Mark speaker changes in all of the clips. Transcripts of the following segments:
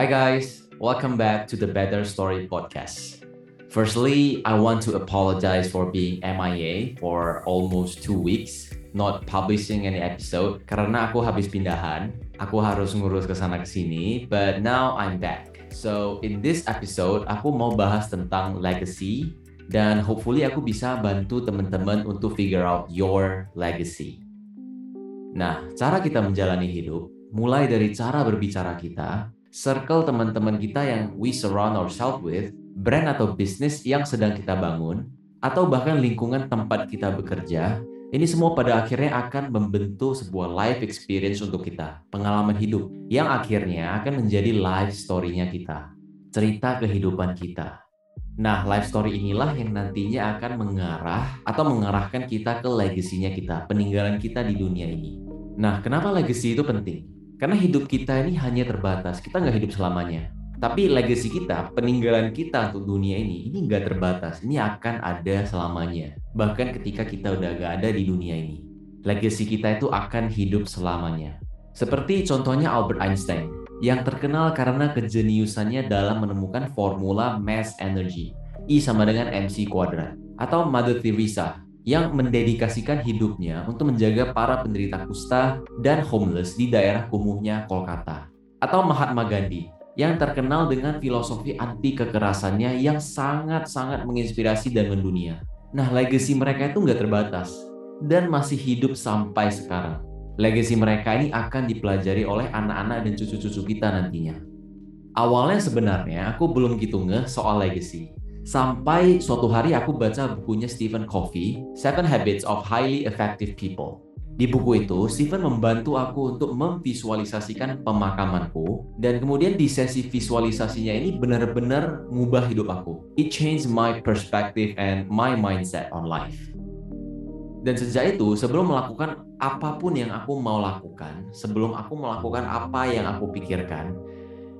Speaker 1: Hi guys, welcome back to the Better Story podcast. Firstly, I want to apologize for being MIA for almost two weeks, not publishing any episode karena aku habis pindahan. Aku harus ngurus ke sana ke sini, but now I'm back. So, in this episode, aku mau bahas tentang legacy dan hopefully aku bisa bantu teman-teman untuk figure out your legacy. Nah, cara kita menjalani hidup mulai dari cara berbicara kita, circle teman-teman kita yang we surround ourselves with, brand atau bisnis yang sedang kita bangun, atau bahkan lingkungan tempat kita bekerja, ini semua pada akhirnya akan membentuk sebuah life experience untuk kita, pengalaman hidup, yang akhirnya akan menjadi life story-nya kita, cerita kehidupan kita. Nah, life story inilah yang nantinya akan mengarah atau mengarahkan kita ke legasinya kita, peninggalan kita di dunia ini. Nah, kenapa legacy itu penting? Karena hidup kita ini hanya terbatas, kita nggak hidup selamanya. Tapi legacy kita, peninggalan kita untuk dunia ini, ini nggak terbatas. Ini akan ada selamanya. Bahkan ketika kita udah nggak ada di dunia ini. Legacy kita itu akan hidup selamanya. Seperti contohnya Albert Einstein, yang terkenal karena kejeniusannya dalam menemukan formula mass energy, I sama dengan mc kuadrat. Atau Mother Teresa, yang mendedikasikan hidupnya untuk menjaga para penderita kusta dan homeless di daerah kumuhnya Kolkata. Atau Mahatma Gandhi, yang terkenal dengan filosofi anti kekerasannya yang sangat-sangat menginspirasi dan mendunia. Nah, legacy mereka itu nggak terbatas dan masih hidup sampai sekarang. Legacy mereka ini akan dipelajari oleh anak-anak dan cucu-cucu kita nantinya. Awalnya sebenarnya aku belum gitu ngeh soal legacy. Sampai suatu hari aku baca bukunya Stephen Covey, Seven Habits of Highly Effective People. Di buku itu, Stephen membantu aku untuk memvisualisasikan pemakamanku dan kemudian di sesi visualisasinya ini benar-benar ngubah hidup aku. It changed my perspective and my mindset on life. Dan sejak itu, sebelum melakukan apa pun yang aku mau lakukan, sebelum aku melakukan apa yang aku pikirkan,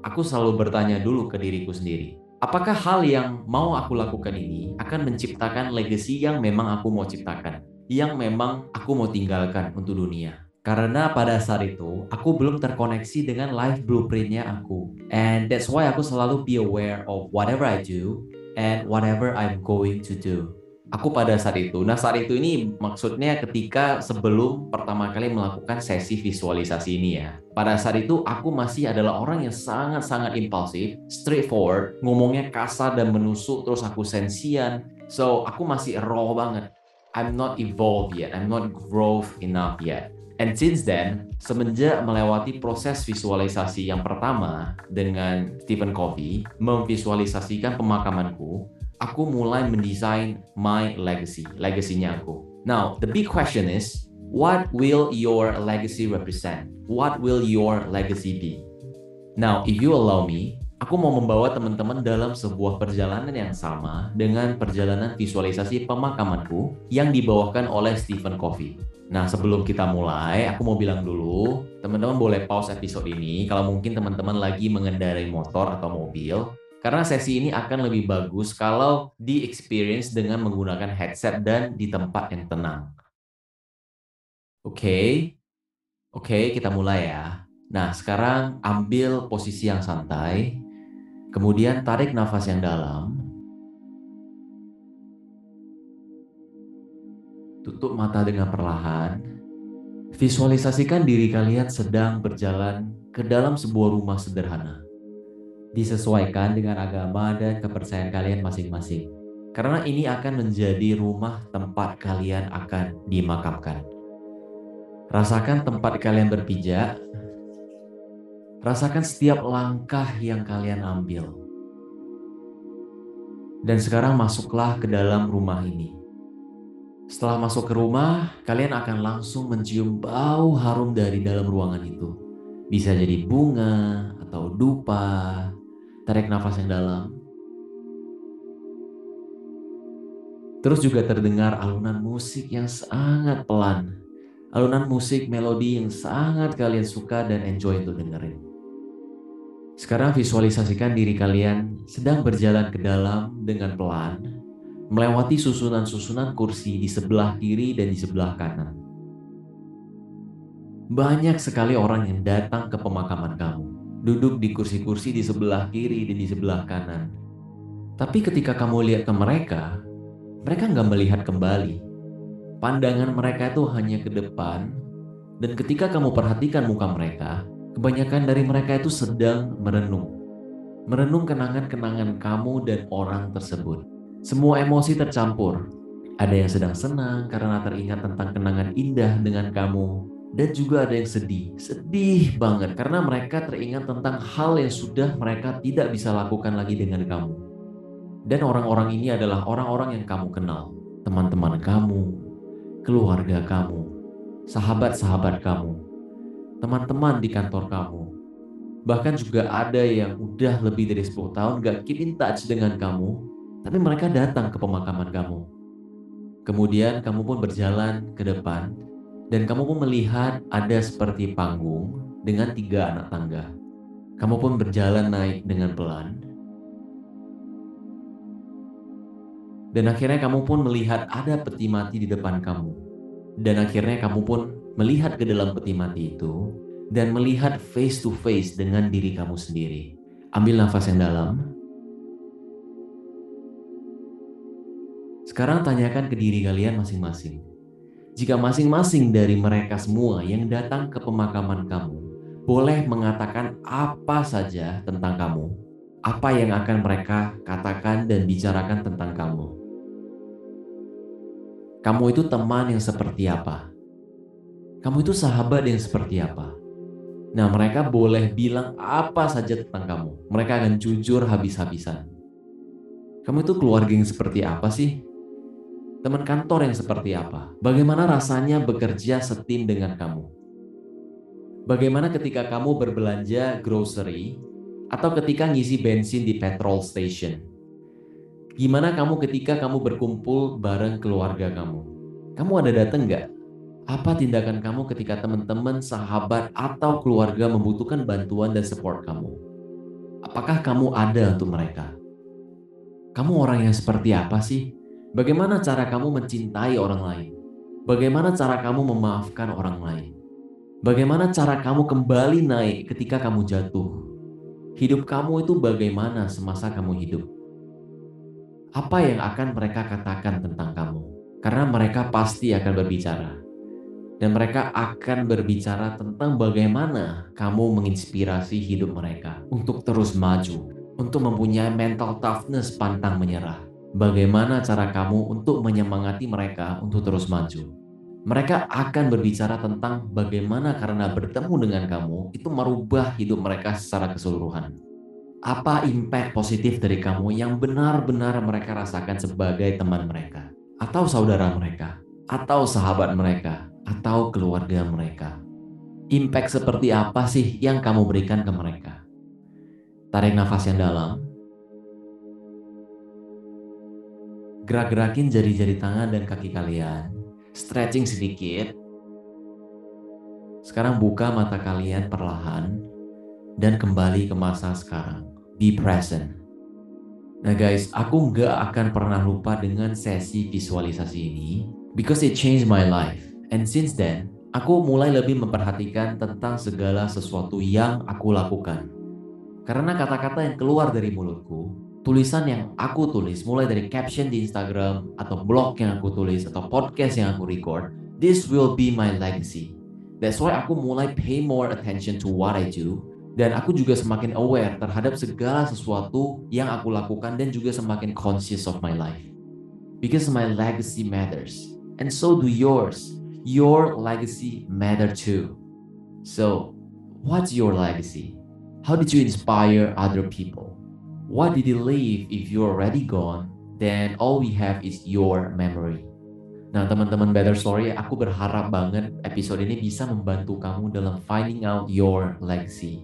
Speaker 1: aku selalu bertanya dulu ke diriku sendiri. Apakah hal yang mau aku lakukan ini akan menciptakan legacy yang memang aku mau ciptakan? yang memang aku mau tinggalkan untuk dunia. Karena pada saat itu, aku belum terkoneksi dengan life blueprintnya aku. And that's why aku selalu be aware of whatever I do and whatever I'm going to do. Aku pada saat itu, nah saat itu ini maksudnya ketika sebelum pertama kali melakukan sesi visualisasi ini ya. Pada saat itu aku masih adalah orang yang sangat-sangat impulsif, straightforward, ngomongnya kasar dan menusuk, terus aku sensian. So aku masih raw banget. I'm not evolved yet, I'm not growth enough yet. And since then, semenjak melewati proses visualisasi yang pertama dengan Stephen Covey, memvisualisasikan pemakamanku, aku mulai mendesain my legacy, legasinya aku. Now, the big question is, what will your legacy represent? What will your legacy be? Now, if you allow me, aku mau membawa teman-teman dalam sebuah perjalanan yang sama dengan perjalanan visualisasi pemakamanku yang dibawakan oleh Stephen Covey. Nah, sebelum kita mulai, aku mau bilang dulu, teman-teman boleh pause episode ini kalau mungkin teman-teman lagi mengendarai motor atau mobil, karena sesi ini akan lebih bagus kalau di experience dengan menggunakan headset dan di tempat yang tenang. Oke, okay. oke okay, kita mulai ya. Nah, sekarang ambil posisi yang santai, Kemudian tarik nafas yang dalam. Tutup mata dengan perlahan. Visualisasikan diri kalian sedang berjalan ke dalam sebuah rumah sederhana. Disesuaikan dengan agama dan kepercayaan kalian masing-masing. Karena ini akan menjadi rumah tempat kalian akan dimakamkan. Rasakan tempat kalian berpijak, Rasakan setiap langkah yang kalian ambil. Dan sekarang masuklah ke dalam rumah ini. Setelah masuk ke rumah, kalian akan langsung mencium bau harum dari dalam ruangan itu. Bisa jadi bunga atau dupa. Tarik nafas yang dalam. Terus juga terdengar alunan musik yang sangat pelan. Alunan musik melodi yang sangat kalian suka dan enjoy untuk dengerin. Sekarang visualisasikan diri kalian sedang berjalan ke dalam dengan pelan, melewati susunan-susunan kursi di sebelah kiri dan di sebelah kanan. Banyak sekali orang yang datang ke pemakaman kamu, duduk di kursi-kursi di sebelah kiri dan di sebelah kanan. Tapi ketika kamu lihat ke mereka, mereka nggak melihat kembali. Pandangan mereka itu hanya ke depan, dan ketika kamu perhatikan muka mereka, kebanyakan dari mereka itu sedang merenung. Merenung kenangan-kenangan kamu dan orang tersebut. Semua emosi tercampur. Ada yang sedang senang karena teringat tentang kenangan indah dengan kamu, dan juga ada yang sedih, sedih banget karena mereka teringat tentang hal yang sudah mereka tidak bisa lakukan lagi dengan kamu. Dan orang-orang ini adalah orang-orang yang kamu kenal, teman-teman kamu, keluarga kamu, sahabat-sahabat kamu, teman-teman di kantor kamu. Bahkan juga ada yang udah lebih dari 10 tahun gak keep in touch dengan kamu, tapi mereka datang ke pemakaman kamu. Kemudian kamu pun berjalan ke depan dan kamu pun melihat ada seperti panggung dengan tiga anak tangga. Kamu pun berjalan naik dengan pelan. Dan akhirnya kamu pun melihat ada peti mati di depan kamu. Dan akhirnya kamu pun melihat ke dalam peti mati itu dan melihat face to face dengan diri kamu sendiri. Ambil nafas yang dalam. Sekarang tanyakan ke diri kalian masing-masing. Jika masing-masing dari mereka semua yang datang ke pemakaman kamu boleh mengatakan apa saja tentang kamu, apa yang akan mereka katakan dan bicarakan tentang kamu. Kamu itu teman yang seperti apa? kamu itu sahabat yang seperti apa. Nah, mereka boleh bilang apa saja tentang kamu. Mereka akan jujur habis-habisan. Kamu itu keluarga yang seperti apa sih? Teman kantor yang seperti apa? Bagaimana rasanya bekerja setim dengan kamu? Bagaimana ketika kamu berbelanja grocery atau ketika ngisi bensin di petrol station? Gimana kamu ketika kamu berkumpul bareng keluarga kamu? Kamu ada datang nggak? Apa tindakan kamu ketika teman-teman, sahabat, atau keluarga membutuhkan bantuan dan support kamu? Apakah kamu ada untuk mereka? Kamu orang yang seperti apa sih? Bagaimana cara kamu mencintai orang lain? Bagaimana cara kamu memaafkan orang lain? Bagaimana cara kamu kembali naik ketika kamu jatuh? Hidup kamu itu bagaimana semasa kamu hidup? Apa yang akan mereka katakan tentang kamu? Karena mereka pasti akan berbicara dan mereka akan berbicara tentang bagaimana kamu menginspirasi hidup mereka untuk terus maju, untuk mempunyai mental toughness pantang menyerah. Bagaimana cara kamu untuk menyemangati mereka untuk terus maju? Mereka akan berbicara tentang bagaimana karena bertemu dengan kamu itu merubah hidup mereka secara keseluruhan. Apa impact positif dari kamu yang benar-benar mereka rasakan sebagai teman mereka, atau saudara mereka, atau sahabat mereka, atau keluarga mereka. Impact seperti apa sih yang kamu berikan ke mereka? Tarik nafas yang dalam. Gerak-gerakin jari-jari tangan dan kaki kalian. Stretching sedikit. Sekarang buka mata kalian perlahan dan kembali ke masa sekarang. Be present. Nah guys, aku nggak akan pernah lupa dengan sesi visualisasi ini because it changed my life. And since then, aku mulai lebih memperhatikan tentang segala sesuatu yang aku lakukan. Karena kata-kata yang keluar dari mulutku, tulisan yang aku tulis, mulai dari caption di Instagram, atau blog yang aku tulis, atau podcast yang aku record, this will be my legacy. That's why aku mulai pay more attention to what I do, dan aku juga semakin aware terhadap segala sesuatu yang aku lakukan dan juga semakin conscious of my life. Because my legacy matters, and so do yours your legacy matter too. So, what's your legacy? How did you inspire other people? What did you leave if you're already gone? Then all we have is your memory. Nah, teman-teman Better Story, aku berharap banget episode ini bisa membantu kamu dalam finding out your legacy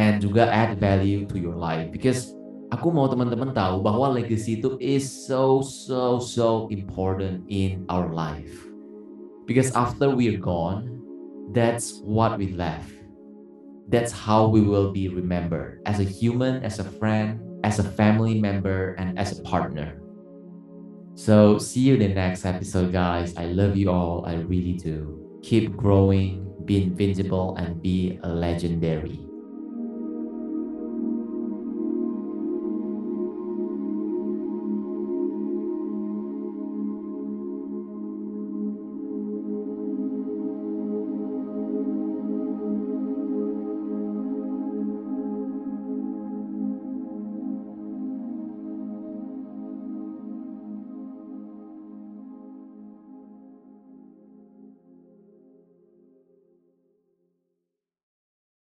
Speaker 1: and juga add value to your life because aku mau teman-teman tahu bahwa legacy itu is so so so important in our life. Because after we're gone, that's what we left. That's how we will be remembered as a human, as a friend, as a family member, and as a partner. So, see you in the next episode, guys. I love you all. I really do. Keep growing, be invincible, and be a legendary.